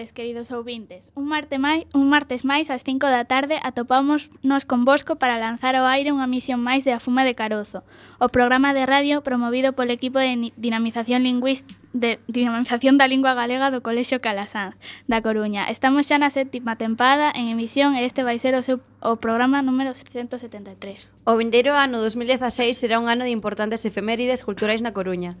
tardes, queridos ouvintes. Un, marte mai, un martes máis ás 5 da tarde atopamos nos convosco para lanzar ao aire unha misión máis de A Fuma de Carozo, o programa de radio promovido polo equipo de dinamización lingüística de dinamización da lingua galega do Colexio Calasán, da Coruña. Estamos xa na sétima tempada en emisión e este vai ser o seu o programa número 173. O vindeiro ano 2016 será un ano de importantes efemérides culturais na Coruña.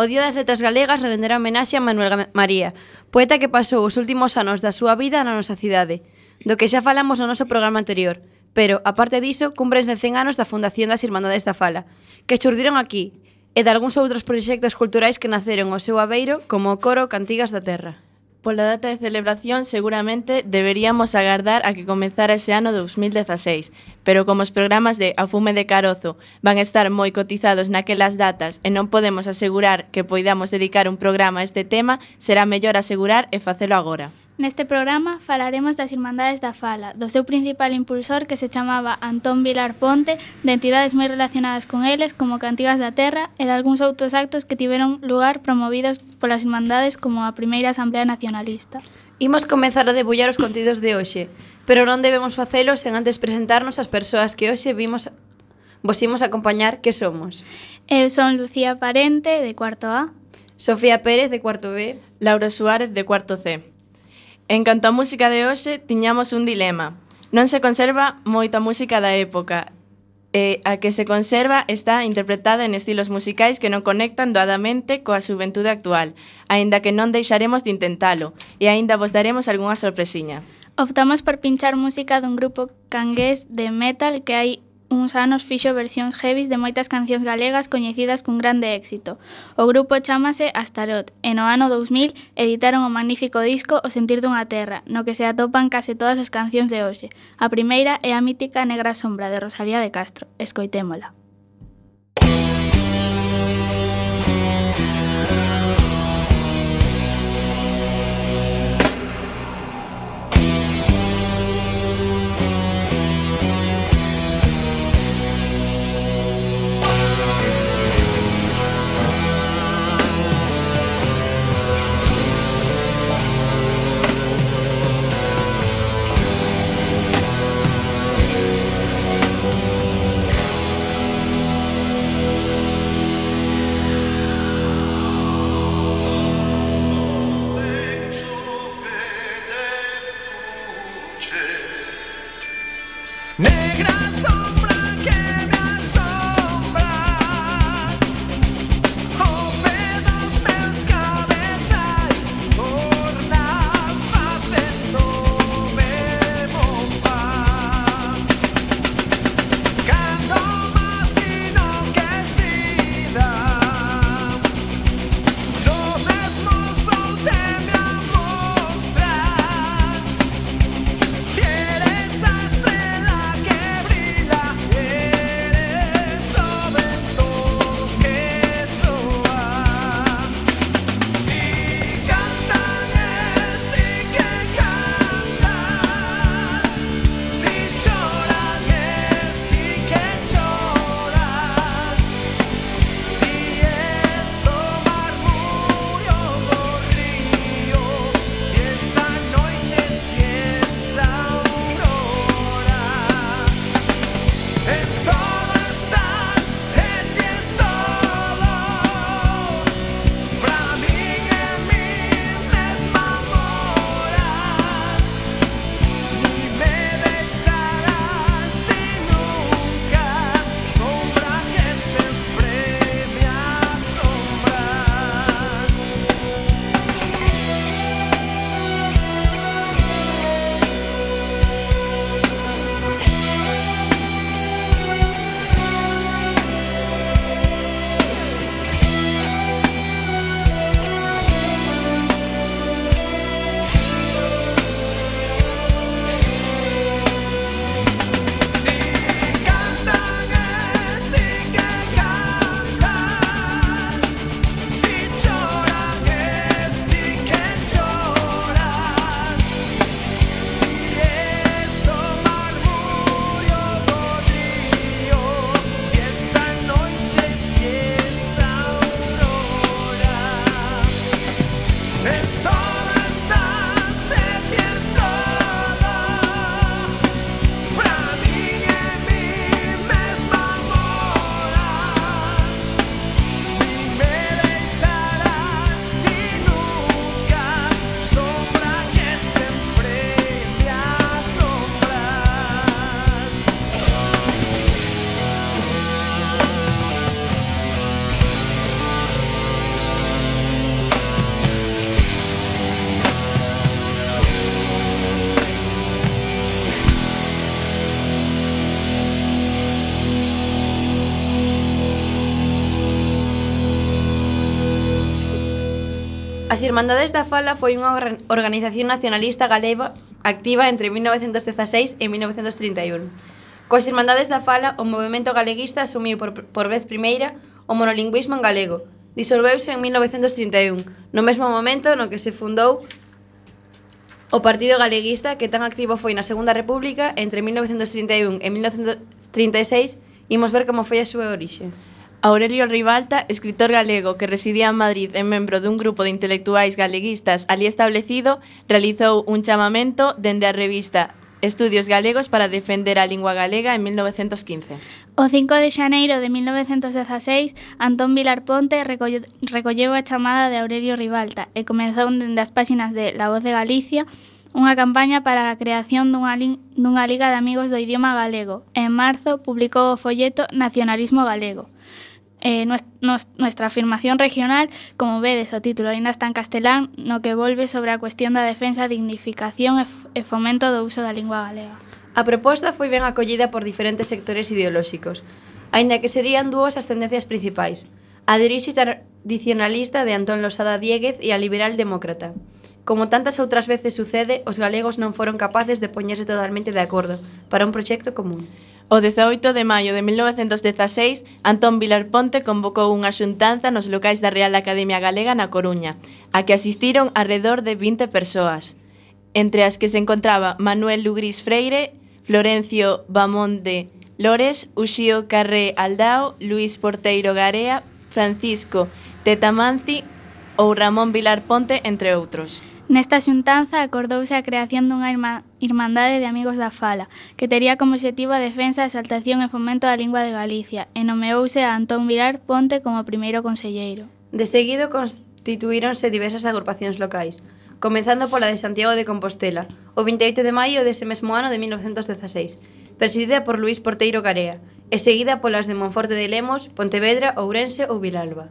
O Día das Letras Galegas renderá homenaxe a Manuel María, poeta que pasou os últimos anos da súa vida na nosa cidade, do que xa falamos no noso programa anterior. Pero, aparte diso, cumprense 100 anos da fundación das Irmandades da Fala, que xurdiron aquí, e de algúns outros proxectos culturais que naceron ao seu aveiro como o coro Cantigas da Terra. Pola data de celebración, seguramente deberíamos agardar a que comezara ese ano 2016, pero como os programas de A Fume de Carozo van estar moi cotizados naquelas datas e non podemos asegurar que poidamos dedicar un programa a este tema, será mellor asegurar e facelo agora. Neste programa falaremos das Irmandades da Fala, do seu principal impulsor que se chamaba Antón Vilar Ponte, de entidades moi relacionadas con eles como Cantigas da Terra e de algúns outros actos que tiveron lugar promovidos polas Irmandades como a Primeira Asamblea Nacionalista. Imos comezar a debullar os contidos de hoxe, pero non debemos facelo sen antes presentarnos as persoas que hoxe vimos vos imos acompañar que somos. Eu son Lucía Parente, de cuarto A. Sofía Pérez, de cuarto B. Laura Suárez, de cuarto C. En canto á música de hoxe, tiñamos un dilema. Non se conserva moita música da época, e a que se conserva está interpretada en estilos musicais que non conectan doadamente coa xuventude actual, aínda que non deixaremos de intentalo, e aínda vos daremos algunha sorpresiña. Optamos por pinchar música dun grupo cangués de metal que hai uns anos fixo versións heavies de moitas cancións galegas coñecidas cun grande éxito. O grupo chamase Astarot e no ano 2000 editaron o magnífico disco O sentir dunha terra, no que se atopan case todas as cancións de hoxe. A primeira é a mítica Negra Sombra de Rosalía de Castro. Escoitémola. As Irmandades da Fala foi unha organización nacionalista galega activa entre 1916 e 1931. Coas Irmandades da Fala, o movimento galeguista asumiu por, por vez primeira o monolingüismo en galego. Disolveuse en 1931, no mesmo momento no que se fundou o Partido Galeguista que tan activo foi na Segunda República entre 1931 e 1936, imos ver como foi a súa orixe. Aurelio Ribalta, escritor galego que residía en Madrid e membro dun grupo de intelectuais galeguistas ali establecido, realizou un chamamento dende a revista Estudios Galegos para defender a lingua galega en 1915. O 5 de xaneiro de 1916, Antón Vilar Ponte recolleu a chamada de Aurelio Ribalta e comezou dende as páxinas de La Voz de Galicia unha campaña para a creación dunha, dunha Liga de Amigos do Idioma Galego en marzo publicou o folleto Nacionalismo Galego, eh, nuestra afirmación regional, como vedes o título ainda está en castelán, no que volve sobre a cuestión da defensa, dignificación e fomento do uso da lingua galega. A proposta foi ben acollida por diferentes sectores ideolóxicos, aínda que serían dúas as tendencias principais, a dirixe tradicionalista de Antón Losada Dieguez e a liberal demócrata. Como tantas outras veces sucede, os galegos non foron capaces de poñerse totalmente de acordo para un proxecto común. O 18 de maio de 1916, Antón Vilar Ponte convocou unha xuntanza nos locais da Real Academia Galega na Coruña, a que asistiron arredor de 20 persoas, entre as que se encontraba Manuel Lugris Freire, Florencio Bamonde Lores, Uxío Carré Aldao, Luis Porteiro Garea, Francisco Tetamanci ou Ramón Vilar Ponte, entre outros. Nesta xuntanza acordouse a creación dunha irma, Irmandade de Amigos da Fala, que tería como obxectivo a defensa, exaltación e fomento da lingua de Galicia, e nomeouse a Antón Vilar Ponte como primeiro conselleiro. De seguido constituíronse diversas agrupacións locais, comenzando pola de Santiago de Compostela, o 28 de maio dese mesmo ano de 1916, presidida por Luís Porteiro Garea, e seguida polas de Monforte de Lemos, Pontevedra, Ourense ou Vilalba.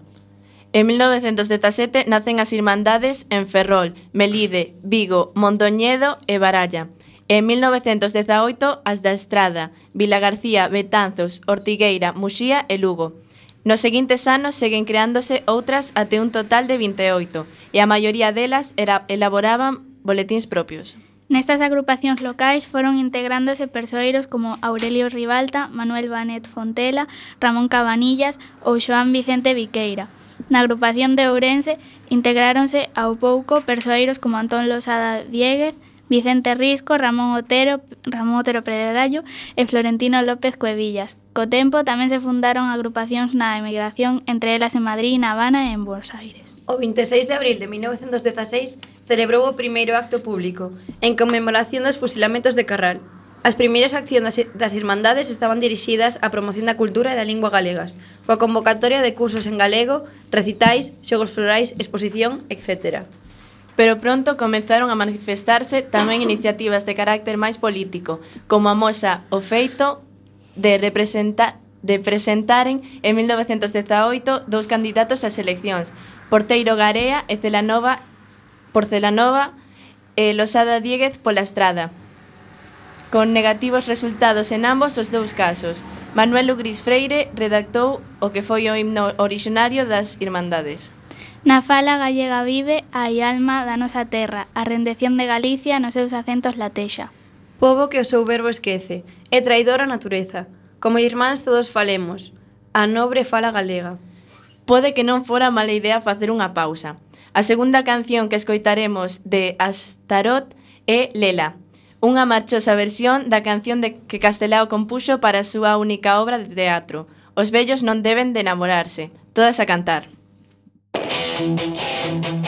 En 1917 nacen as Irmandades en Ferrol, Melide, Vigo, Mondoñedo e Baralla. En 1918 as da Estrada, Vila García, Betanzos, Ortigueira, Muxía e Lugo. Nos seguintes anos seguen creándose outras até un total de 28, e a maioría delas era, elaboraban boletíns propios. Nestas agrupacións locais foron integrándose persoeiros como Aurelio Ribalta, Manuel Banet Fontela, Ramón Cabanillas ou Joan Vicente Viqueira. Na agrupación de Ourense integráronse ao pouco persoeiros como Antón Losada Dieguez, Vicente Risco, Ramón Otero, Ramón Otero Pedrallo e Florentino López Cuevillas. Co tempo tamén se fundaron agrupacións na emigración, entre elas en Madrid, na Habana e en Buenos Aires. O 26 de abril de 1916 celebrou o primeiro acto público, en conmemoración dos fusilamentos de Carral, As primeiras accións das, das Irmandades estaban dirixidas á promoción da cultura e da lingua galegas, coa convocatoria de cursos en galego, recitais, xogos florais, exposición, etc. Pero pronto comezaron a manifestarse tamén iniciativas de carácter máis político, como a moxa o feito de representar de presentaren en 1918 dous candidatos ás eleccións, Porteiro Garea e Celanova, Porcelanova e Losada Dieguez pola Estrada, con negativos resultados en ambos os dous casos. Manuel Lugris Freire redactou o que foi o himno originario das Irmandades. Na fala gallega vive a alma da nosa terra, a rendición de Galicia nos seus acentos latexa. Pobo que o seu verbo esquece, é traidor a natureza. Como irmáns todos falemos, a nobre fala galega. Pode que non fora mala idea facer unha pausa. A segunda canción que escoitaremos de Astarot é Lela, unha marchosa versión da canción de que Castelao compuxo para a súa única obra de teatro, Os vellos non deben de enamorarse. todas a cantar. Música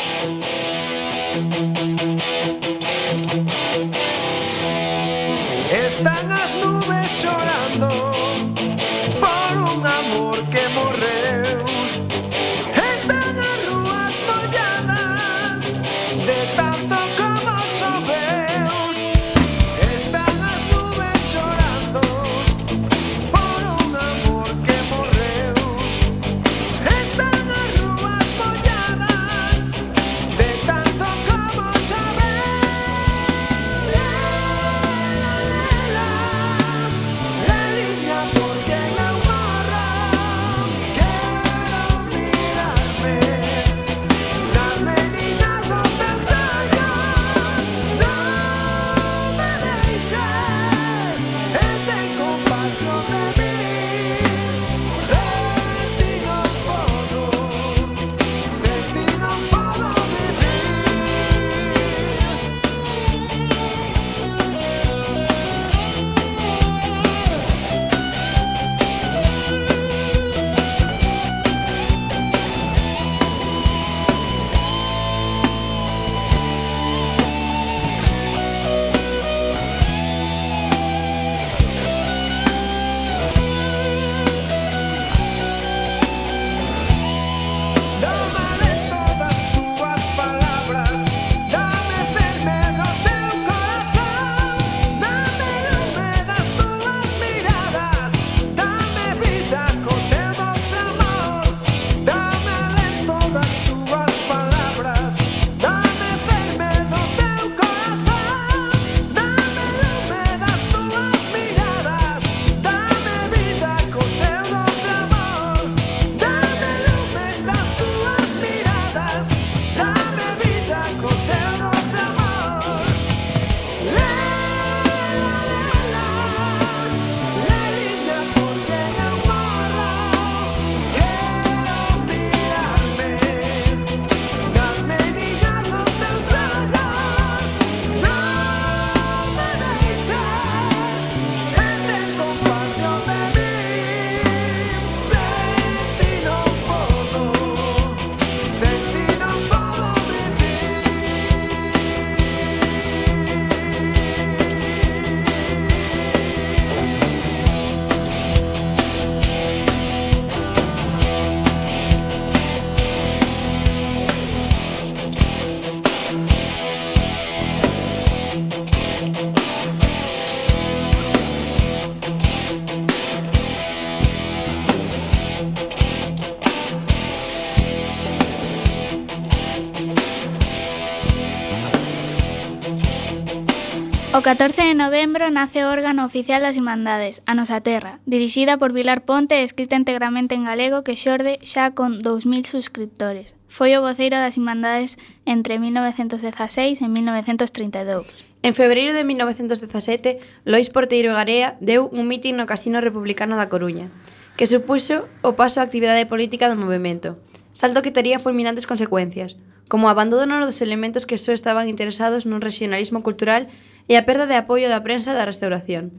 O 14 de novembro nace o órgano oficial das Irmandades, a nosa terra, dirixida por Vilar Ponte e escrita integramente en galego que xorde xa con 2.000 suscriptores. Foi o voceiro das Irmandades entre 1916 e 1932. En febreiro de 1917, Lois Porteiro Garea deu un mitin no Casino Republicano da Coruña, que supuxo o paso á actividade política do movimento, salto que tería fulminantes consecuencias, como o abandono dos elementos que só estaban interesados nun regionalismo cultural e e a perda de apoio da prensa da restauración.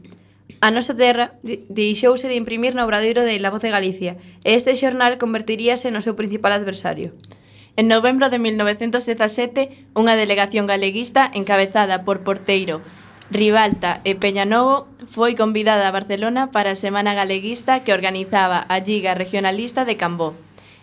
A nosa terra deixouse de imprimir no obradoiro de La Voz de Galicia e este xornal convertiríase no seu principal adversario. En novembro de 1917, unha delegación galeguista encabezada por Porteiro, Ribalta e Peñanovo foi convidada a Barcelona para a Semana Galeguista que organizaba a Liga Regionalista de Cambó.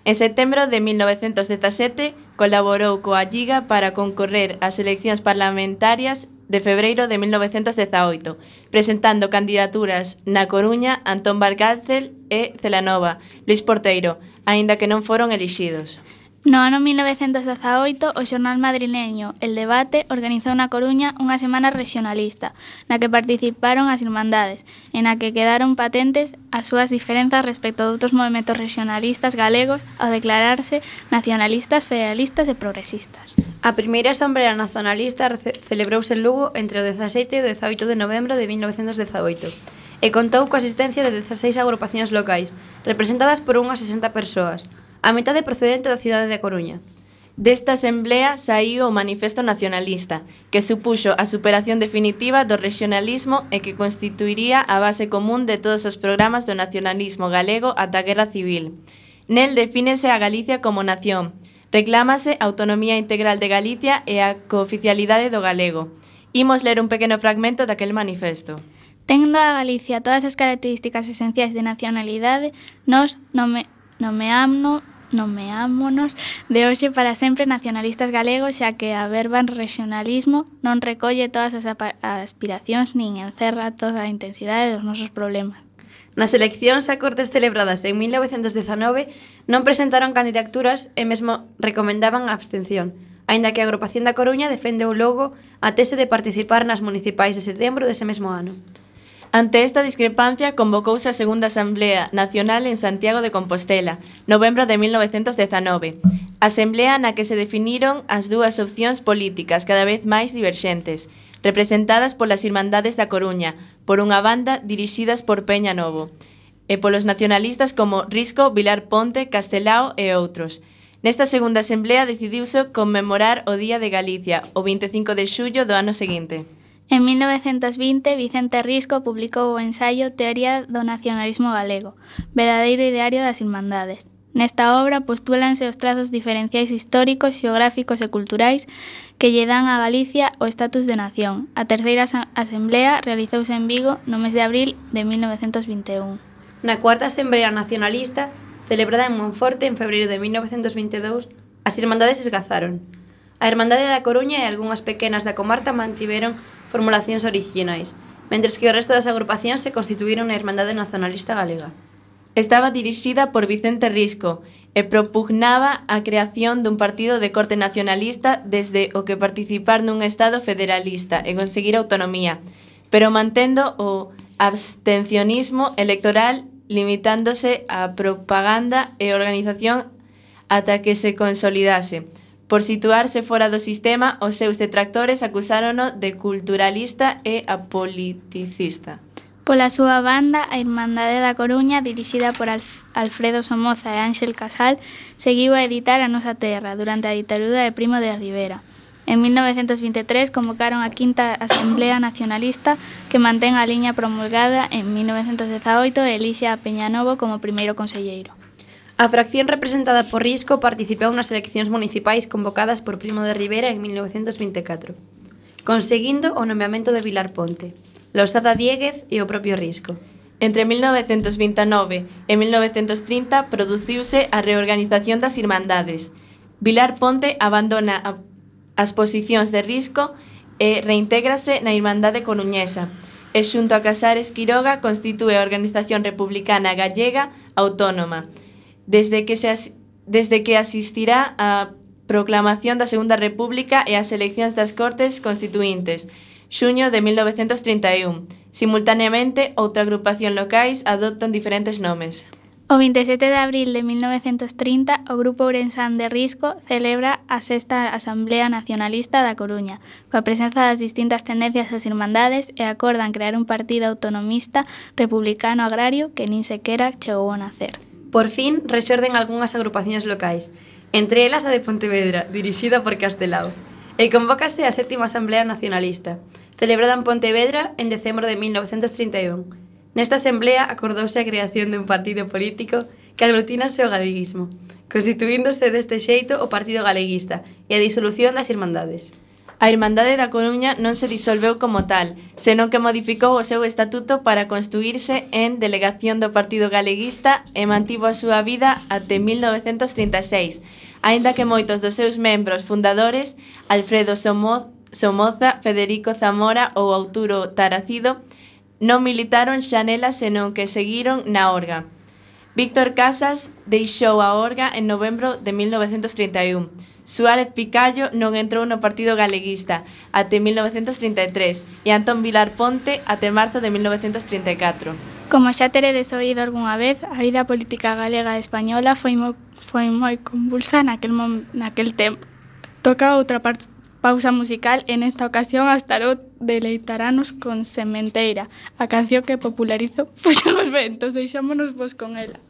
En setembro de 1917 colaborou coa Liga para concorrer ás eleccións parlamentarias de febreiro de 1918, presentando candidaturas na Coruña, Antón Barcárcel e Celanova, Luis Porteiro, aínda que non foron elixidos. No ano 1918, o xornal madrileño El Debate organizou na Coruña unha semana regionalista, na que participaron as irmandades, en na que quedaron patentes as súas diferenzas respecto a outros movimentos regionalistas galegos ao declararse nacionalistas, federalistas e progresistas. A primeira asamblea nacionalista celebrouse en Lugo entre o 17 e o 18 de novembro de 1918 e contou coa asistencia de 16 agrupacións locais, representadas por unhas 60 persoas, a metade procedente da cidade de Coruña. Desta asamblea saíu o Manifesto Nacionalista, que supuxo a superación definitiva do regionalismo e que constituiría a base común de todos os programas do nacionalismo galego ata a Guerra Civil. Nel defínese a Galicia como nación, reclámase a autonomía integral de Galicia e a cooficialidade do galego. Imos ler un pequeno fragmento daquel manifesto. Tendo a Galicia todas as características esenciais de nacionalidade, nos nome, nomeamno Nomeámonos de hoxe para sempre nacionalistas galegos xa que a verba en regionalismo non recolle todas as aspiracións nin encerra toda a intensidade dos nosos problemas. Nas eleccións a Cortes celebradas en 1919 non presentaron candidaturas e mesmo recomendaban a abstención, aínda que a agrupación da Coruña defendeu logo a tese de participar nas municipais de setembro dese mesmo ano. Ante esta discrepancia, convocouse a Segunda Asamblea Nacional en Santiago de Compostela, novembro de 1919. Asamblea na que se definiron as dúas opcións políticas cada vez máis diverxentes, representadas polas Irmandades da Coruña, por unha banda dirixidas por Peña Novo, e polos nacionalistas como Risco, Vilar Ponte, Castelao e outros. Nesta segunda asamblea decidiuse conmemorar o Día de Galicia, o 25 de xullo do ano seguinte. En 1920, Vicente Risco publicou o ensaio Teoría do nacionalismo galego, verdadeiro ideario das irmandades. Nesta obra postúlanse os trazos diferenciais históricos, xeográficos e culturais que lle dan a Galicia o estatus de nación. A terceira asemblea realizouse en Vigo no mes de abril de 1921. Na cuarta asemblea nacionalista, celebrada en Monforte en febreiro de 1922, as irmandades esgazaron. A Irmandade da Coruña e algunhas pequenas da comarca mantiveron formulacións orixinais, mentres que o resto das agrupacións se constituíron na Irmandade Nacionalista Galega. Estaba dirixida por Vicente Risco e propugnaba a creación dun partido de corte nacionalista desde o que participar nun Estado federalista e conseguir autonomía, pero mantendo o abstencionismo electoral limitándose á propaganda e organización ata que se consolidase. Por situarse fora do sistema, os seus detractores acusárono de culturalista e apoliticista. Pola súa banda, a Irmandade da Coruña, dirixida por Alf Alfredo Somoza e Ángel Casal, seguiu a editar a nosa terra durante a ditadura de Primo de Rivera. En 1923 convocaron a Quinta Asamblea Nacionalista que mantén a liña promulgada en 1918 e elixe a Peñanovo como primeiro conselleiro. A fracción representada por Risco participou nas eleccións municipais convocadas por Primo de Rivera en 1924, conseguindo o nomeamento de Vilar Ponte, Losada Dieguez e o propio Risco. Entre 1929 e 1930 produciuse a reorganización das Irmandades. Vilar Ponte abandona as posicións de Risco e reintégrase na Irmandade Coruñesa, e xunto a Casares Quiroga constitúe a Organización Republicana Gallega Autónoma, desde que, se as, desde que asistirá á proclamación da Segunda República e ás eleccións das Cortes Constituintes, xuño de 1931. Simultaneamente, outra agrupación locais adoptan diferentes nomes. O 27 de abril de 1930, o Grupo Ourensán de Risco celebra a sexta Asamblea Nacionalista da Coruña, coa presenza das distintas tendencias das irmandades e acordan crear un partido autonomista republicano agrario que nin sequera chegou a nacer. Por fin, rexorden algunhas agrupacións locais, entre elas a de Pontevedra, dirixida por Castelao. E convócase a sétima Asamblea Nacionalista, celebrada en Pontevedra en decembro de 1931. Nesta asamblea acordouse a creación dun partido político que aglutinase o galeguismo, constituíndose deste xeito o Partido Galeguista e a disolución das Irmandades. A Irmandade da Coruña non se disolveu como tal, senón que modificou o seu estatuto para construirse en delegación do Partido Galeguista e mantivo a súa vida até 1936, aínda que moitos dos seus membros fundadores, Alfredo Somoz, Somoza, Federico Zamora ou Arturo Taracido, non militaron xa nela senón que seguiron na orga. Víctor Casas deixou a orga en novembro de 1931, Suárez Picallo non entrou no Partido Galeguista até 1933 e Antón Vilar Ponte até marzo de 1934. Como xa teredes oído algunha vez, a vida política galega e española foi moi, foi moi convulsa naquel, mom, naquel tempo. Toca outra parte pausa musical, en esta ocasión Astarot deleitaranos con Sementeira, a canción que popularizou Fuxan os ventos, deixámonos vos con ela.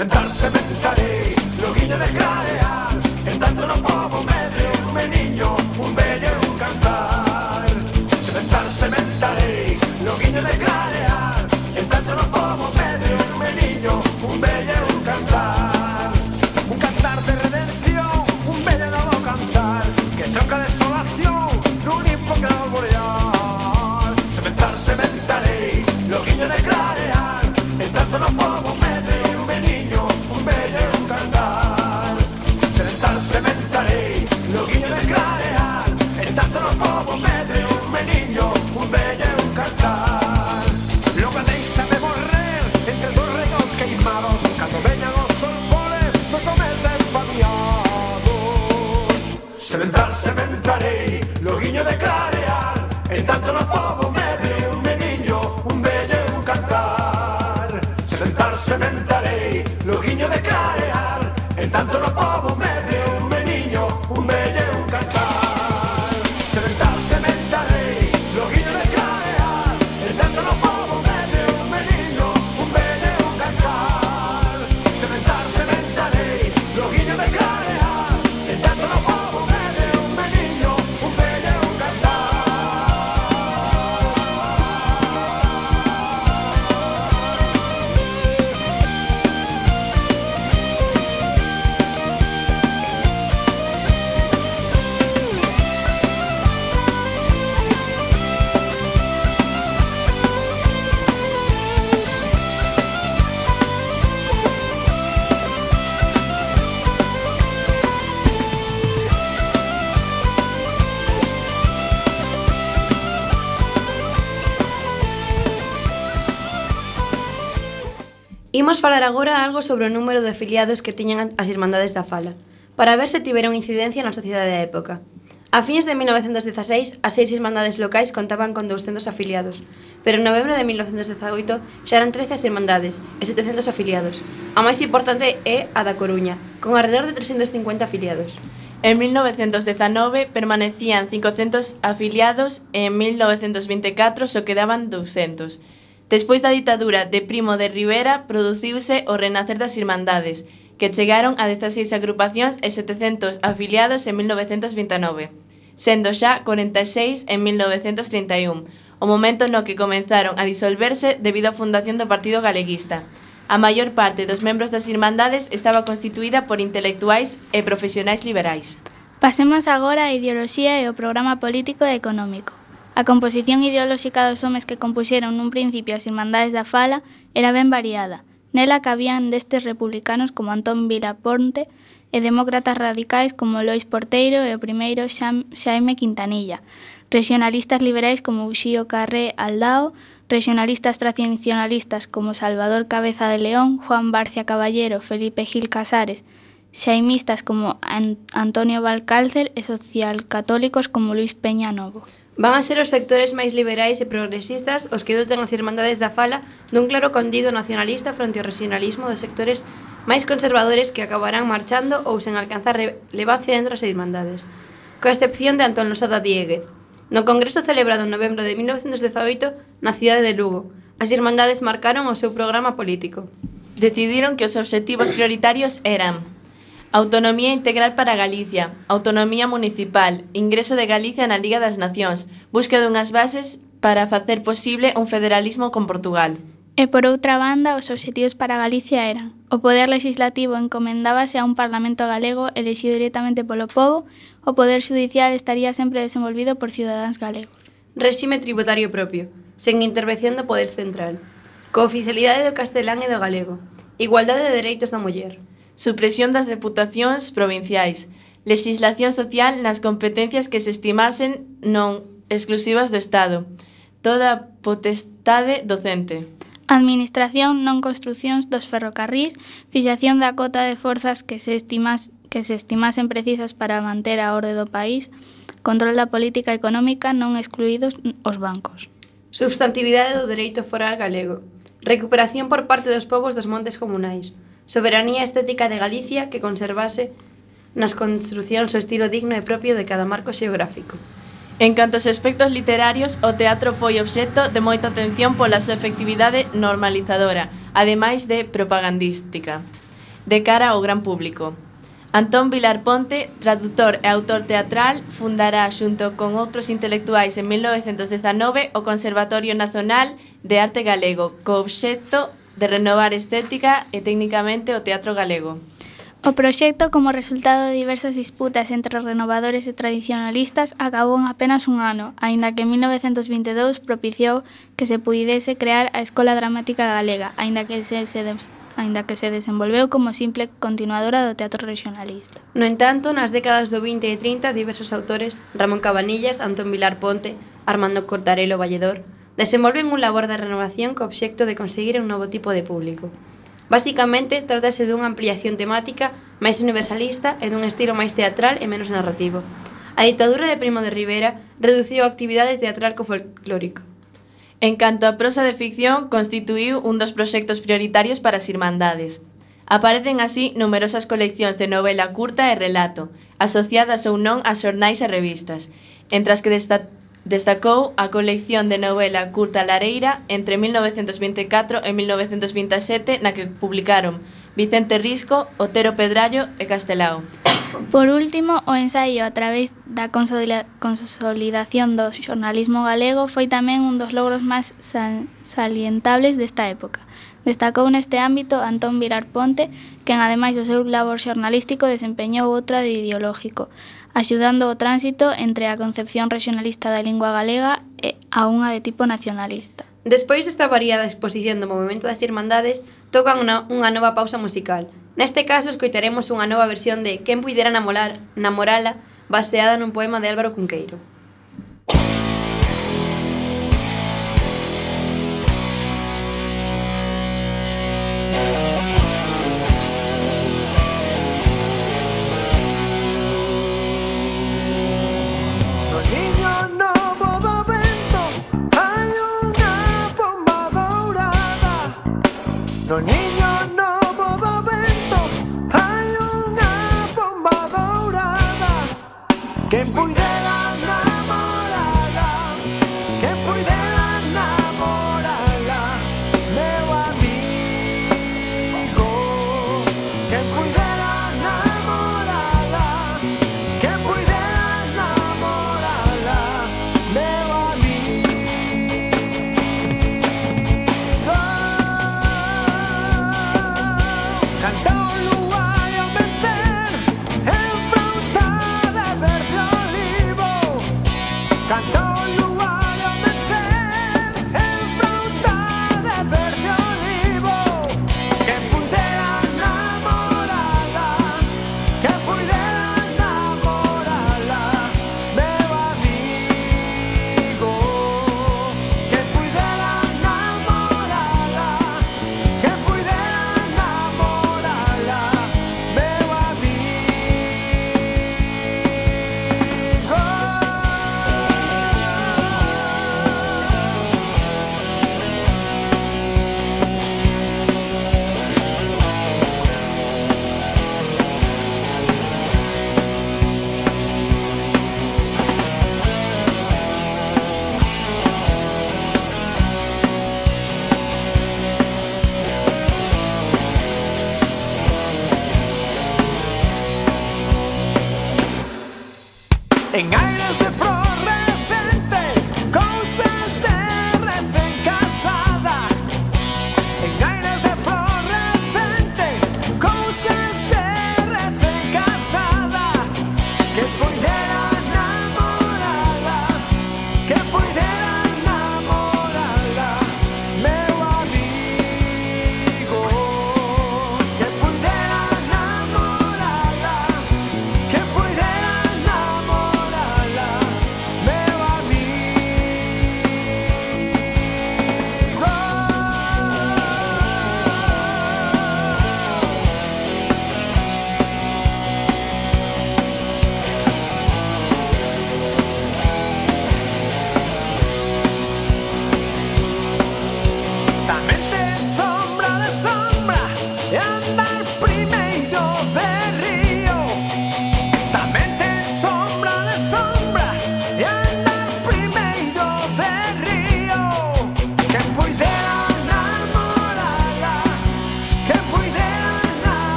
Sementar, sementarei, loguiño de clarear En tanto no povo medre un meniño, un bello un cantar. Sementar, sementarei, loguiño de clarear En tanto no povo medre meniño de clarear. En tanto no povo medre un meniño Un belle un cantar. Sementar, sementarei Loquiño de clarear. En tanto no povo medre un meniño Un bello Imos falar agora algo sobre o número de afiliados que tiñan as Irmandades da Fala, para ver se tiveron incidencia na sociedade da época. A fins de 1916, as seis irmandades locais contaban con 200 afiliados, pero en novembro de 1918 xa eran 13 as irmandades e 700 afiliados. A máis importante é a da Coruña, con alrededor de 350 afiliados. En 1919 permanecían 500 afiliados e en 1924 só so quedaban 200. Despois da ditadura de Primo de Rivera produciuse o renacer das Irmandades, que chegaron a 16 agrupacións e 700 afiliados en 1929, sendo xa 46 en 1931, o momento no que comenzaron a disolverse debido á fundación do Partido Galeguista. A maior parte dos membros das Irmandades estaba constituída por intelectuais e profesionais liberais. Pasemos agora á ideoloxía e ao programa político e económico. A composición ideolóxica dos homes que compuxeron nun principio as Irmandades da Fala era ben variada. Nela cabían destes republicanos como Antón Vilaponte e demócratas radicais como Lois Porteiro e o primeiro Xaime Quintanilla, regionalistas liberais como Uxío Carré Aldao, regionalistas tradicionalistas como Salvador Cabeza de León, Juan Barcia Caballero, Felipe Gil Casares, xaimistas como Antonio Valcálcer e socialcatólicos como Luis Peña Novo. Van a ser os sectores máis liberais e progresistas os que doten as irmandades da fala dun claro condido nacionalista fronte ao regionalismo dos sectores máis conservadores que acabarán marchando ou sen alcanzar relevancia dentro das irmandades, coa excepción de Antón Losada Dieguez. No Congreso celebrado en novembro de 1918 na cidade de Lugo, as irmandades marcaron o seu programa político. Decidiron que os obxectivos prioritarios eran Autonomía integral para Galicia, autonomía municipal, ingreso de Galicia na Liga das Nacións, busca dunhas bases para facer posible un federalismo con Portugal. E por outra banda, os obxectivos para Galicia eran o poder legislativo encomendábase a un parlamento galego elexido directamente polo povo, o poder judicial estaría sempre desenvolvido por cidadáns galegos. Rexime tributario propio, sen intervención do poder central. Cooficialidade do castelán e do galego. Igualdade de dereitos da muller supresión das deputacións provinciais, lexislación social nas competencias que se estimasen non exclusivas do Estado, toda potestade docente. Administración non construcións dos ferrocarrís, fixación da cota de forzas que se estimas que se estimasen precisas para manter a orde do país, control da política económica non excluídos os bancos. Substantividade do dereito foral galego, recuperación por parte dos povos dos montes comunais, soberanía estética de Galicia que conservase nas construcións o estilo digno e propio de cada marco xeográfico. En canto aos aspectos literarios, o teatro foi obxecto de moita atención pola súa efectividade normalizadora, ademais de propagandística, de cara ao gran público. Antón Vilar Ponte, traductor e autor teatral, fundará xunto con outros intelectuais en 1919 o Conservatorio Nacional de Arte Galego, co obxecto de renovar estética e técnicamente o teatro galego. O proxecto, como resultado de diversas disputas entre renovadores e tradicionalistas, acabou en apenas un ano, aínda que en 1922 propiciou que se puidese crear a Escola Dramática Galega, aínda que se, se aínda que se desenvolveu como simple continuadora do teatro regionalista. No entanto, nas décadas do 20 e 30, diversos autores, Ramón Cabanillas, Antón Vilar Ponte, Armando Cortarelo Valledor, desenvolven un labor de renovación co obxecto de conseguir un novo tipo de público. Basicamente, trátase dunha ampliación temática máis universalista e dun estilo máis teatral e menos narrativo. A ditadura de Primo de Rivera reduciu a actividade teatral co folclórico. En canto á prosa de ficción, constituiu un dos proxectos prioritarios para as Irmandades. Aparecen así numerosas coleccións de novela curta e relato, asociadas ou non a xornais e revistas, entre as que destaca Destacou a colección de novela curta Lareira entre 1924 e 1927 na que publicaron Vicente Risco, Otero Pedrallo e Castelao. Por último, o ensaio a través da consolidación do xornalismo galego foi tamén un dos logros máis salientables desta época. Destacou neste ámbito Antón Virar Ponte, quen ademais do seu labor xornalístico desempeñou outra de ideológico, axudando o tránsito entre a concepción regionalista da lingua galega e a unha de tipo nacionalista. Despois desta variada exposición do Movimento das Irmandades, tocan unha, unha nova pausa musical. Neste caso, escoitaremos unha nova versión de Quen puidera namorar, namorala, baseada nun poema de Álvaro Cunqueiro. Música 보이네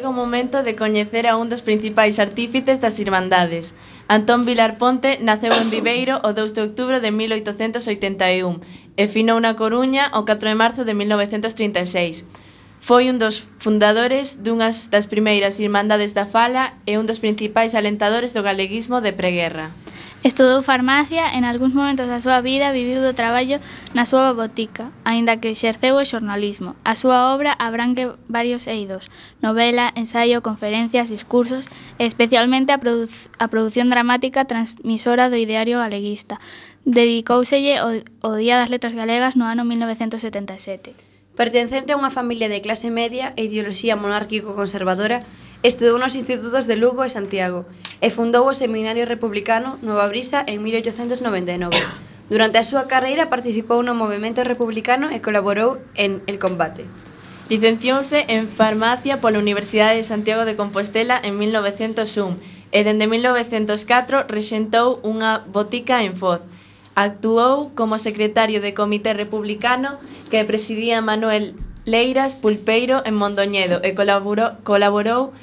chega o momento de coñecer a un dos principais artífices das Irmandades. Antón Vilar Ponte naceu en Viveiro o 2 de outubro de 1881 e finou na Coruña o 4 de marzo de 1936. Foi un dos fundadores dunhas das primeiras Irmandades da Fala e un dos principais alentadores do galeguismo de preguerra. Estudou farmacia e algúns momentos da súa vida viviu do traballo na súa botica, aínda que exerceu o xornalismo. A súa obra abrangue varios eidos, novela, ensaio, conferencias, discursos e especialmente a, produ a produción dramática transmisora do ideario galeguista. Dedicóuselle o, o Día das Letras Galegas no ano 1977. Pertencente a unha familia de clase media e ideoloxía monárquico-conservadora, Estudou nos institutos de Lugo e Santiago e fundou o Seminario Republicano Nova Brisa en 1899. Durante a súa carreira participou no movimento republicano e colaborou en El Combate. Licenciouse en Farmacia pola Universidade de Santiago de Compostela en 1901 e dende 1904 rexentou unha botica en Foz. Actuou como secretario de Comité Republicano que presidía Manuel Leiras Pulpeiro en Mondoñedo e colaborou, colaborou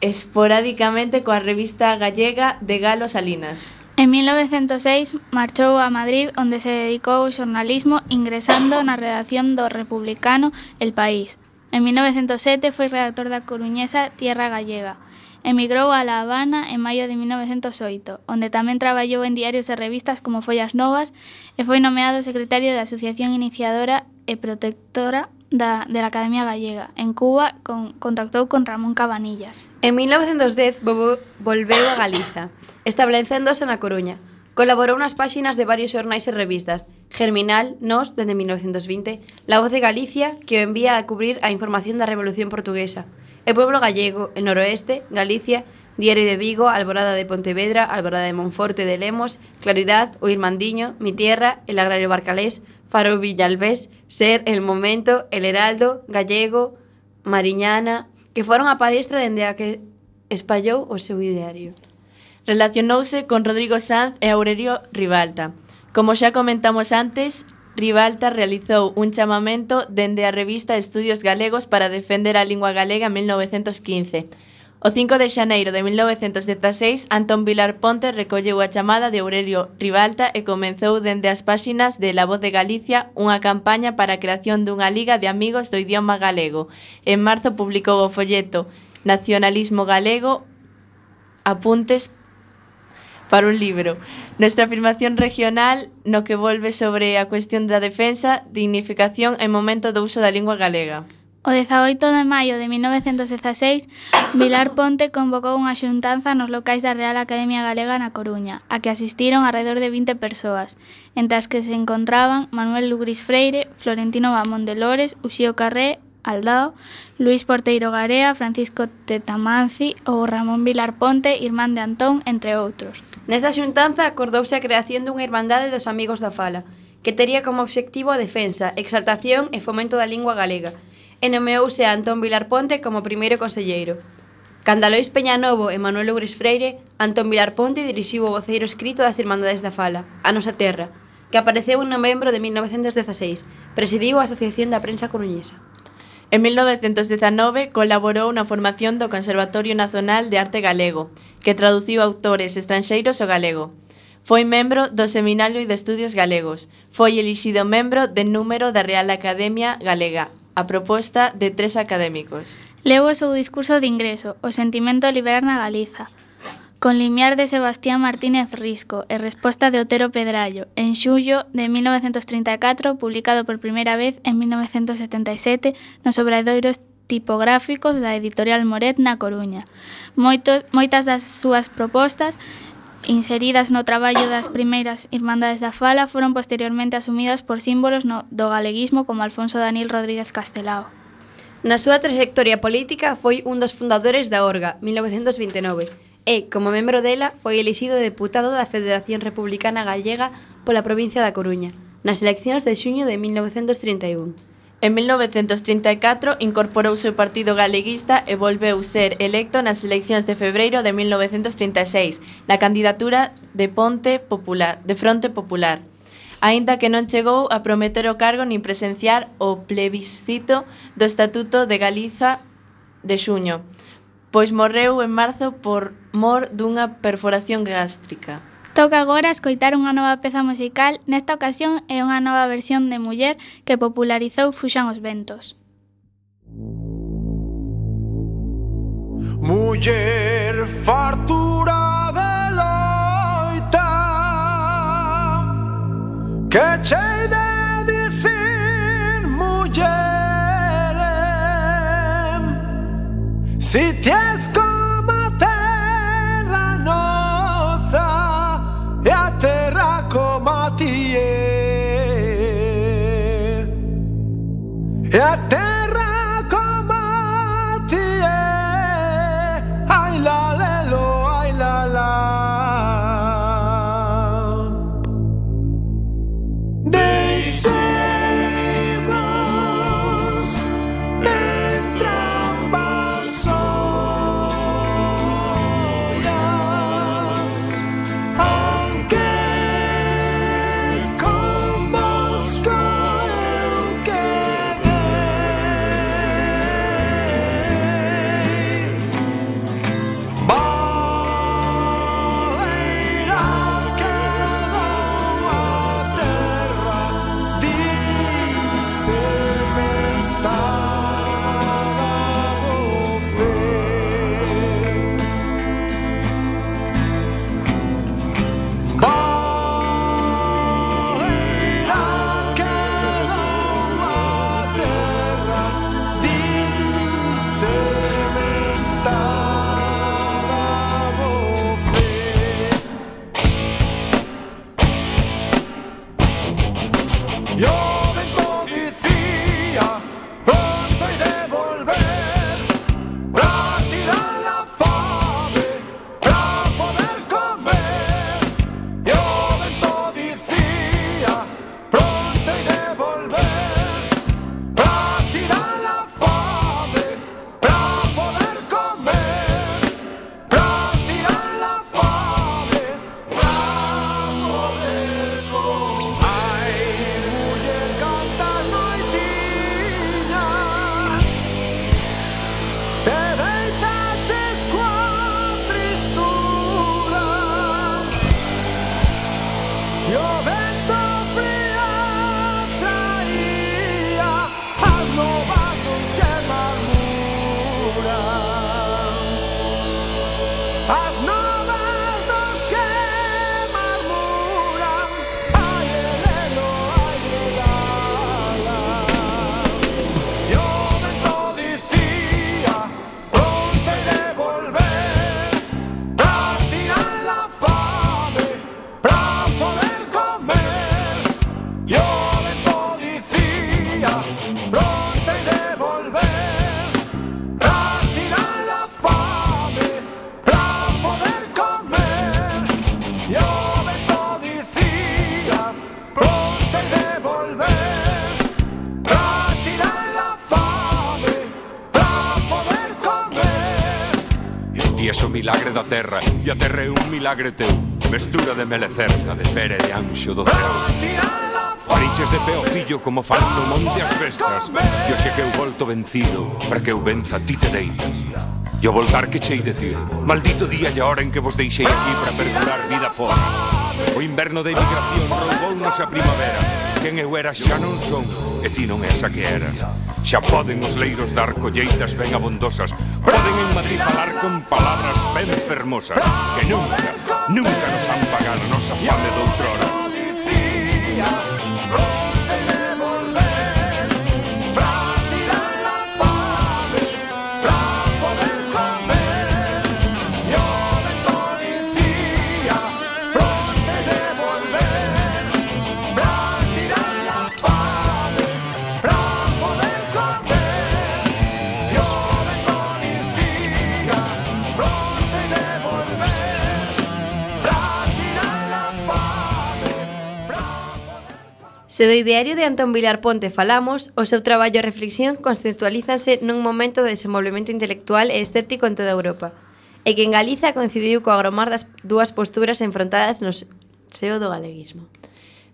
esporádicamente coa revista gallega de Galo Salinas. En 1906 marchou a Madrid onde se dedicou ao xornalismo ingresando na redacción do republicano El País. En 1907 foi redactor da coruñesa Tierra Gallega. Emigrou a La Habana en maio de 1908, onde tamén traballou en diarios e revistas como Follas Novas e foi nomeado secretario da Asociación Iniciadora e Protectora da, de la Academia Gallega. En Cuba con, contactou con Ramón Cabanillas. En 1910 bobo, volveu a Galiza, establecéndose na Coruña. Colaborou nas páxinas de varios xornais e revistas. Germinal, Nós, dende 1920, La Voz de Galicia, que o envía a cubrir a información da Revolución Portuguesa. El Pueblo Gallego, El Noroeste, Galicia, Diario de Vigo, Alborada de Pontevedra, Alborada de Monforte de Lemos, Claridad, O Irmandiño, Mi Tierra, El Agrario Barcalés, para o Villalbés ser el momento, el Heraldo, Gallego, Mariñana, que foron a palestra dende a que espallou o seu ideario. Relacionouse con Rodrigo Sanz e Aurelio Ribalta. Como xa comentamos antes, Ribalta realizou un chamamento dende a revista Estudios Galegos para defender a lingua galega en 1915 O 5 de xaneiro de 1916, Antón Vilar Ponte recolleu a chamada de Aurelio Ribalta e comenzou dende as páxinas de La Voz de Galicia unha campaña para a creación dunha liga de amigos do idioma galego. En marzo publicou o folleto Nacionalismo Galego, apuntes para un libro. Nuestra afirmación regional no que volve sobre a cuestión da defensa, dignificación e momento do uso da lingua galega. O 18 de maio de 1916, Vilar Ponte convocou unha xuntanza nos locais da Real Academia Galega na Coruña, a que asistiron alrededor de 20 persoas, entre as que se encontraban Manuel Lugris Freire, Florentino Bamón de Lores, Uxío Carré, Aldao, Luis Porteiro Garea, Francisco Tetamanci ou Ramón Vilar Ponte, irmán de Antón, entre outros. Nesta xuntanza acordouse a creación dunha irmandade dos amigos da fala, que tería como obxectivo a defensa, exaltación e fomento da lingua galega, e nomeouse a Antón Vilar Ponte como primeiro conselleiro. Canda Lois Peñanovo e Manuel Loures Freire, Antón Vilar Ponte dirixiu o voceiro escrito das Irmandades da Fala, A Nosa Terra, que apareceu en novembro de 1916, presidiu a Asociación da Prensa Coruñesa. En 1919 colaborou na formación do Conservatorio Nacional de Arte Galego, que traduciu autores estranxeiros ao galego. Foi membro do Seminario de Estudios Galegos. Foi elixido membro de número da Real Academia Galega a proposta de tres académicos. Leu o seu discurso de ingreso, o sentimento de liberar na Galiza, con limiar de Sebastián Martínez Risco e resposta de Otero Pedrallo, en xullo de 1934, publicado por primeira vez en 1977 nos obradoiros tipográficos da editorial Moret na Coruña. Moito, moitas das súas propostas inseridas no traballo das primeiras Irmandades da Fala foron posteriormente asumidas por símbolos no, do galeguismo como Alfonso Daniel Rodríguez Castelao. Na súa trayectoria política foi un dos fundadores da Orga, 1929, e, como membro dela, foi elixido deputado da Federación Republicana Gallega pola provincia da Coruña, nas eleccións de xuño de 1931. En 1934 incorporouse ao Partido Galeguista e volveu ser electo nas eleccións de febreiro de 1936 na candidatura de Ponte Popular, de Fronte Popular. Aínda que non chegou a prometer o cargo nin presenciar o plebiscito do Estatuto de Galiza de xuño, pois morreu en marzo por mor dunha perforación gástrica. Toca agora escoitar unha nova peza musical, nesta ocasión é unha nova versión de Muller que popularizou Fuxan os Ventos. Muller fartura de loita Que chei de dicir muller Si tiesco Yeah. Ágrete, mestura de melecerna, de fere de anxo do céu. Fariches de pé o fillo como falto monte as bestas E o que eu volto vencido, para que eu venza ti te dei. E o voltar que chei decir, maldito día e a hora en que vos deixei aquí para perdurar vida fora. O inverno de emigración roubou nos a primavera. Quen eu era xa non son, e ti non esa que eras. Xa poden os leiros dar colleitas ben abondosas. Poden en Madrid falar con palabras ben fermosas Que nunca Nunca nos han pagado, nos afame de outrora Se do ideario de Antón Vilar Ponte falamos, o seu traballo e reflexión conceptualízanse nun momento de desenvolvemento intelectual e estético en toda Europa, e que en Galiza coincidiu co agromar das dúas posturas enfrontadas no seo do galeguismo.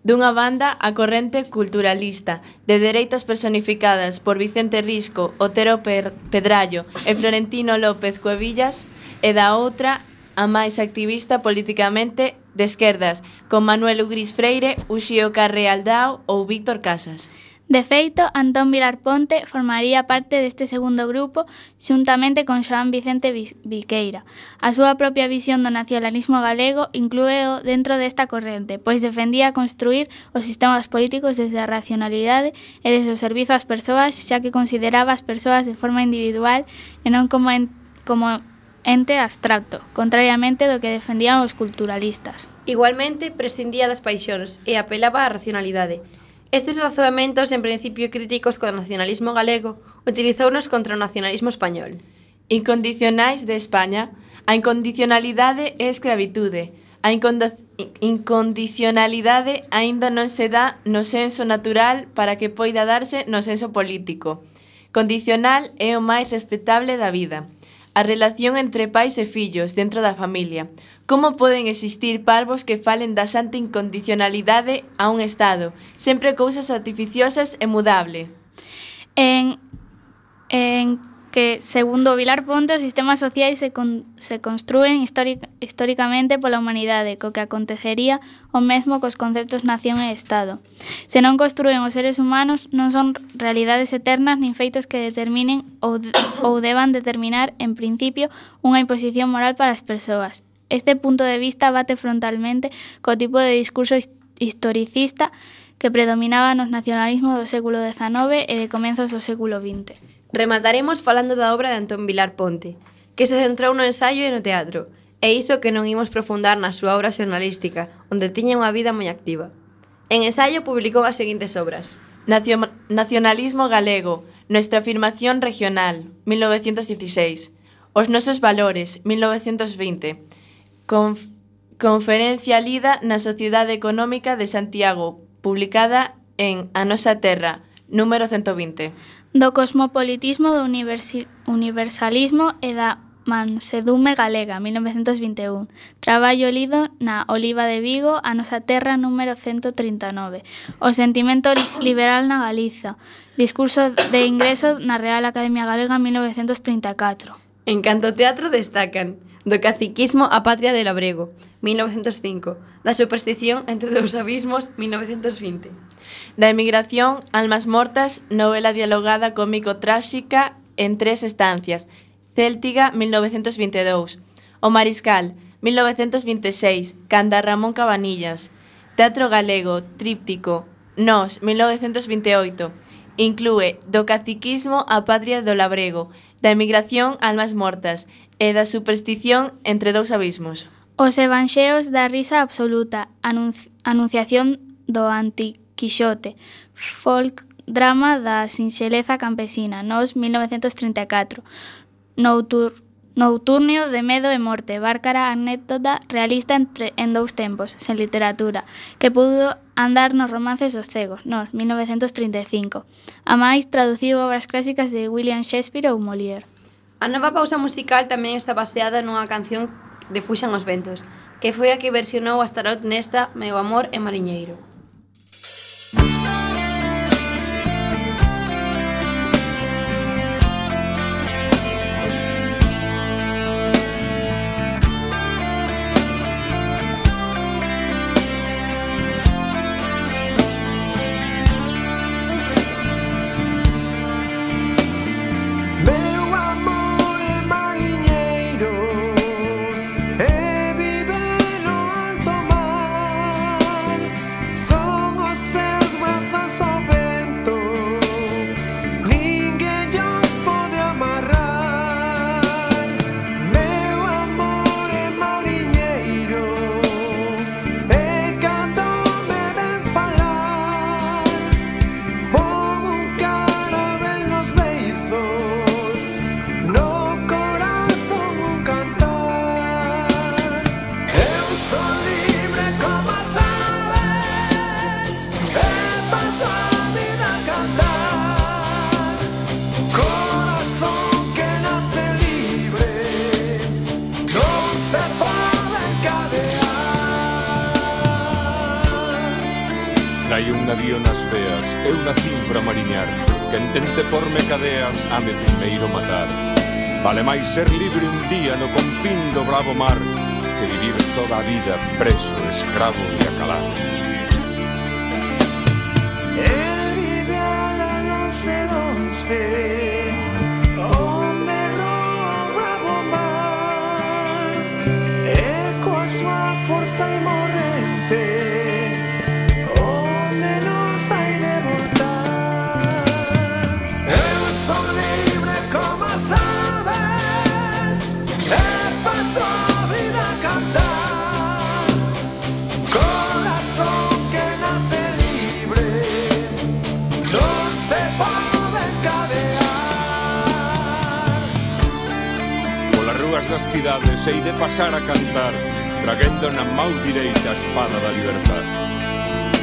Dunha banda, a corrente culturalista, de dereitas personificadas por Vicente Risco, Otero per Pedrallo e Florentino López Cuevillas, e da outra, a máis activista políticamente De esquerdas, con Manuel Ugris Freire, Uxío Carrealdao ou Víctor Casas. De feito, Antón Vilar Ponte formaría parte deste segundo grupo xuntamente con Xoán Vicente Viqueira. A súa propia visión do nacionalismo galego inclúeo dentro desta corrente, pois defendía construir os sistemas políticos desde a racionalidade e desde o servizo ás persoas, xa que consideraba as persoas de forma individual e non como, en, como ente abstracto, contrariamente do que defendían os culturalistas. Igualmente, prescindía das paixóns e apelaba á racionalidade. Estes razoamentos, en principio críticos co nacionalismo galego, utilizounos contra o nacionalismo español. Incondicionais de España, a incondicionalidade é escravitude, A incondicionalidade aínda non se dá no senso natural para que poida darse no senso político. Condicional é o máis respetable da vida a relación entre pais e fillos dentro da familia. Como poden existir parvos que falen da santa incondicionalidade a un Estado, sempre cousas artificiosas e mudable? En, en que, segundo Vilar Ponte, os sistemas sociais se, con, se construen históric, históricamente pola humanidade, co que acontecería o mesmo cos conceptos nación e Estado. Se non construen os seres humanos, non son realidades eternas nin feitos que determinen ou, de, ou deban determinar, en principio, unha imposición moral para as persoas. Este punto de vista bate frontalmente co tipo de discurso historicista que predominaba nos nacionalismos do século XIX e de comenzos do século XX. Remataremos falando da obra de Antón Vilar Ponte, que se centrou no ensaio e no teatro, e iso que non imos profundar na súa obra xornalística, onde tiña unha vida moi activa. En ensaio publicou as seguintes obras. Nacio Nacionalismo galego, Nuestra afirmación regional, 1916. Os nosos valores, 1920. Conf Conferencia lida na Sociedade Económica de Santiago, publicada en A Nosa Terra, número 120 do cosmopolitismo, do universalismo e da mansedume galega, 1921. Traballo lido na Oliva de Vigo, a nosa terra número 139. O sentimento liberal na Galiza. Discurso de ingreso na Real Academia Galega, 1934. En canto teatro destacan do caciquismo a patria de labrego, 1905, da superstición entre dous abismos, 1920. Da emigración, almas mortas, novela dialogada cómico-tráxica en tres estancias, Céltiga, 1922, O Mariscal, 1926, Canda Ramón Cabanillas, Teatro Galego, Tríptico, Nos, 1928, inclúe Do caciquismo a patria do labrego, da emigración almas mortas, e da superstición entre dous abismos. Os evanxeos da risa absoluta, anunci anunciación do antiquixote, folk drama da sinxeleza campesina, nos 1934, Noutur Nouturnio de medo e morte, bárcara anécdota realista entre, en dous tempos, sen literatura, que pudo andar nos romances dos cegos, nos 1935. A máis traduciu obras clásicas de William Shakespeare ou Molière. A nova pausa musical tamén está baseada nunha canción de Fuxan os Ventos, que foi a que versionou a Starot nesta Meu Amor e Mariñeiro. das cidades hei de pasar a cantar Traguendo na mau direita a espada da libertad.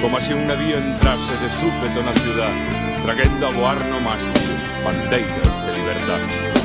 Como se un navío entrase de súpeto na ciudad Traguendo a voar no mástil bandeiras de libertad.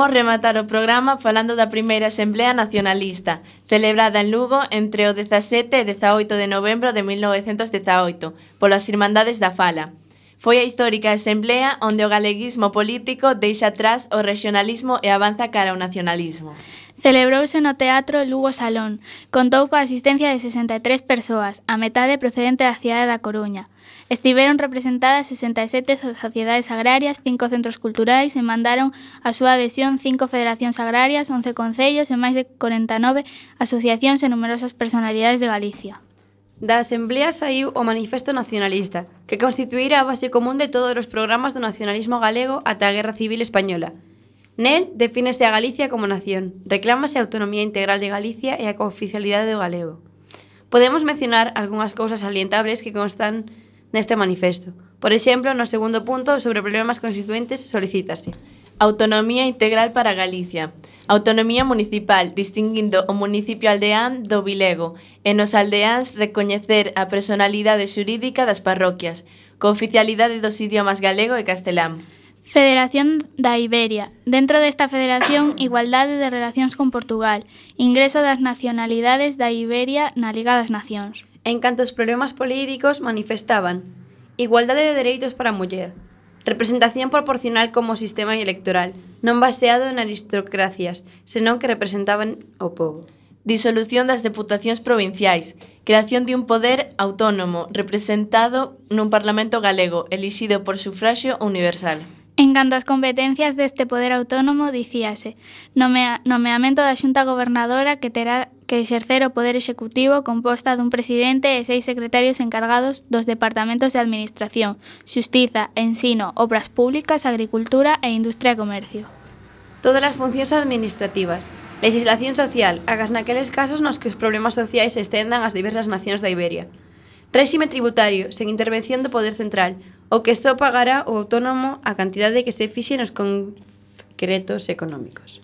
Imos rematar o programa falando da primeira Asamblea Nacionalista, celebrada en Lugo entre o 17 e 18 de novembro de 1918, polas Irmandades da Fala. Foi a histórica Asamblea onde o galeguismo político deixa atrás o regionalismo e avanza cara ao nacionalismo. Celebrouse no Teatro Lugo Salón. Contou coa asistencia de 63 persoas, a metade procedente da cidade da Coruña. Estiveron representadas 67 sociedades agrarias, 5 centros culturais e mandaron a súa adhesión 5 federacións agrarias, 11 concellos e máis de 49 asociacións e numerosas personalidades de Galicia. Da Asamblea saiu o Manifesto Nacionalista, que constituirá a base común de todos os programas do nacionalismo galego ata a Guerra Civil Española, Nel defínese a Galicia como nación, reclámase a autonomía integral de Galicia e a cooficialidade do galego. Podemos mencionar algunhas cousas salientables que constan neste manifesto. Por exemplo, no segundo punto, sobre problemas constituentes, solicítase. Autonomía integral para Galicia. Autonomía municipal, distinguindo o municipio aldeán do Vilego, e nos aldeáns recoñecer a personalidade xurídica das parroquias, cooficialidade dos idiomas galego e castelán. Federación da Iberia. Dentro desta federación, igualdade de relacións con Portugal, ingreso das nacionalidades da Iberia na Liga das Nacións. En canto aos problemas políticos manifestaban igualdade de dereitos para a muller, representación proporcional como sistema electoral, non baseado en aristocracias, senón que representaban o povo. Disolución das deputacións provinciais, creación de un poder autónomo representado nun Parlamento galego, elixido por sufraxio universal. En canto ás competencias deste poder autónomo, dicíase, nomea, nomeamento da xunta gobernadora que terá que exercer o poder executivo composta dun presidente e seis secretarios encargados dos departamentos de Administración, Xustiza, Ensino, Obras Públicas, Agricultura e Industria e Comercio. Todas as funcións administrativas, legislación social, agas naqueles casos nos que os problemas sociais se estendan ás diversas nacións da Iberia. Réxime tributario, sen intervención do Poder Central, o que só pagará o autónomo a cantidade que se fixe nos concretos económicos.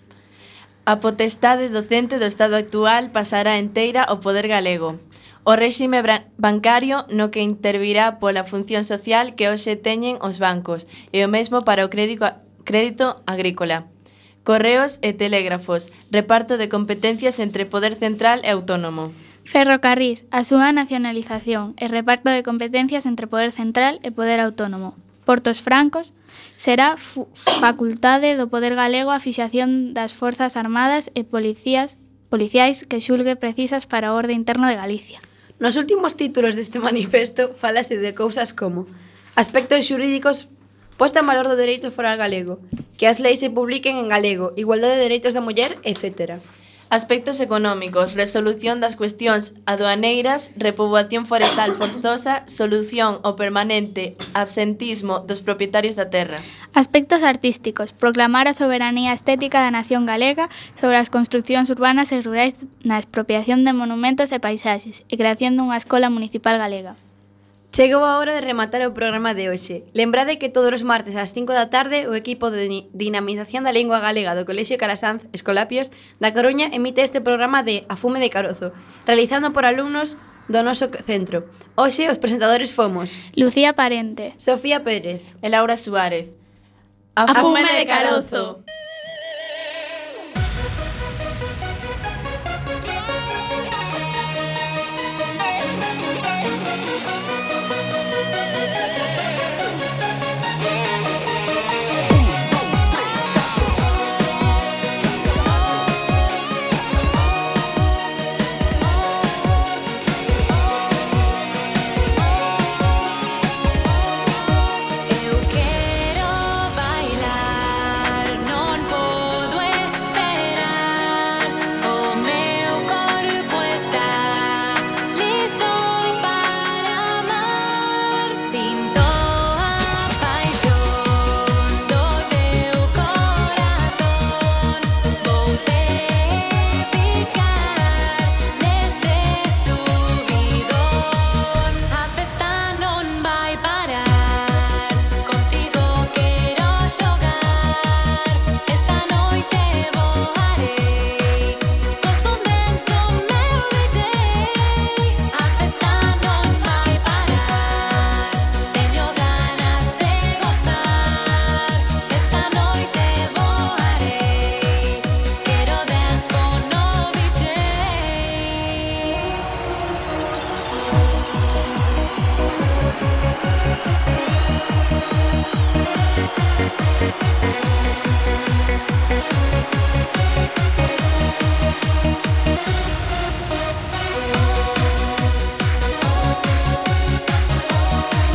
A potestade docente do Estado actual pasará enteira ao poder galego. O réxime bancario no que intervirá pola función social que hoxe teñen os bancos e o mesmo para o crédito, crédito agrícola correos e telégrafos, reparto de competencias entre poder central e autónomo. Ferrocarrís, a súa nacionalización e reparto de competencias entre poder central e poder autónomo. Portos Francos, será facultade do poder galego a fixación das forzas armadas e policías policiais que xulgue precisas para o orde interno de Galicia. Nos últimos títulos deste manifesto falase de cousas como aspectos xurídicos posta en valor do dereito foral galego, que as leis se publiquen en galego, igualdade de dereitos da muller, etcétera. Aspectos económicos, resolución das cuestións aduaneiras, repoboación forestal forzosa, solución ao permanente absentismo dos propietarios da terra. Aspectos artísticos, proclamar a soberanía estética da nación galega sobre as construccións urbanas e rurais na expropiación de monumentos e paisaxes e creación dunha escola municipal galega. Chegou a hora de rematar o programa de hoxe. Lembrade que todos os martes ás 5 da tarde o equipo de dinamización da lingua galega do Colexio Calasanz Escolapios da Coruña emite este programa de A Fume de Carozo, realizando por alumnos do noso centro. Hoxe os presentadores fomos Lucía Parente, Sofía Pérez e Laura Suárez. A, A fume, fume de Carozo. carozo.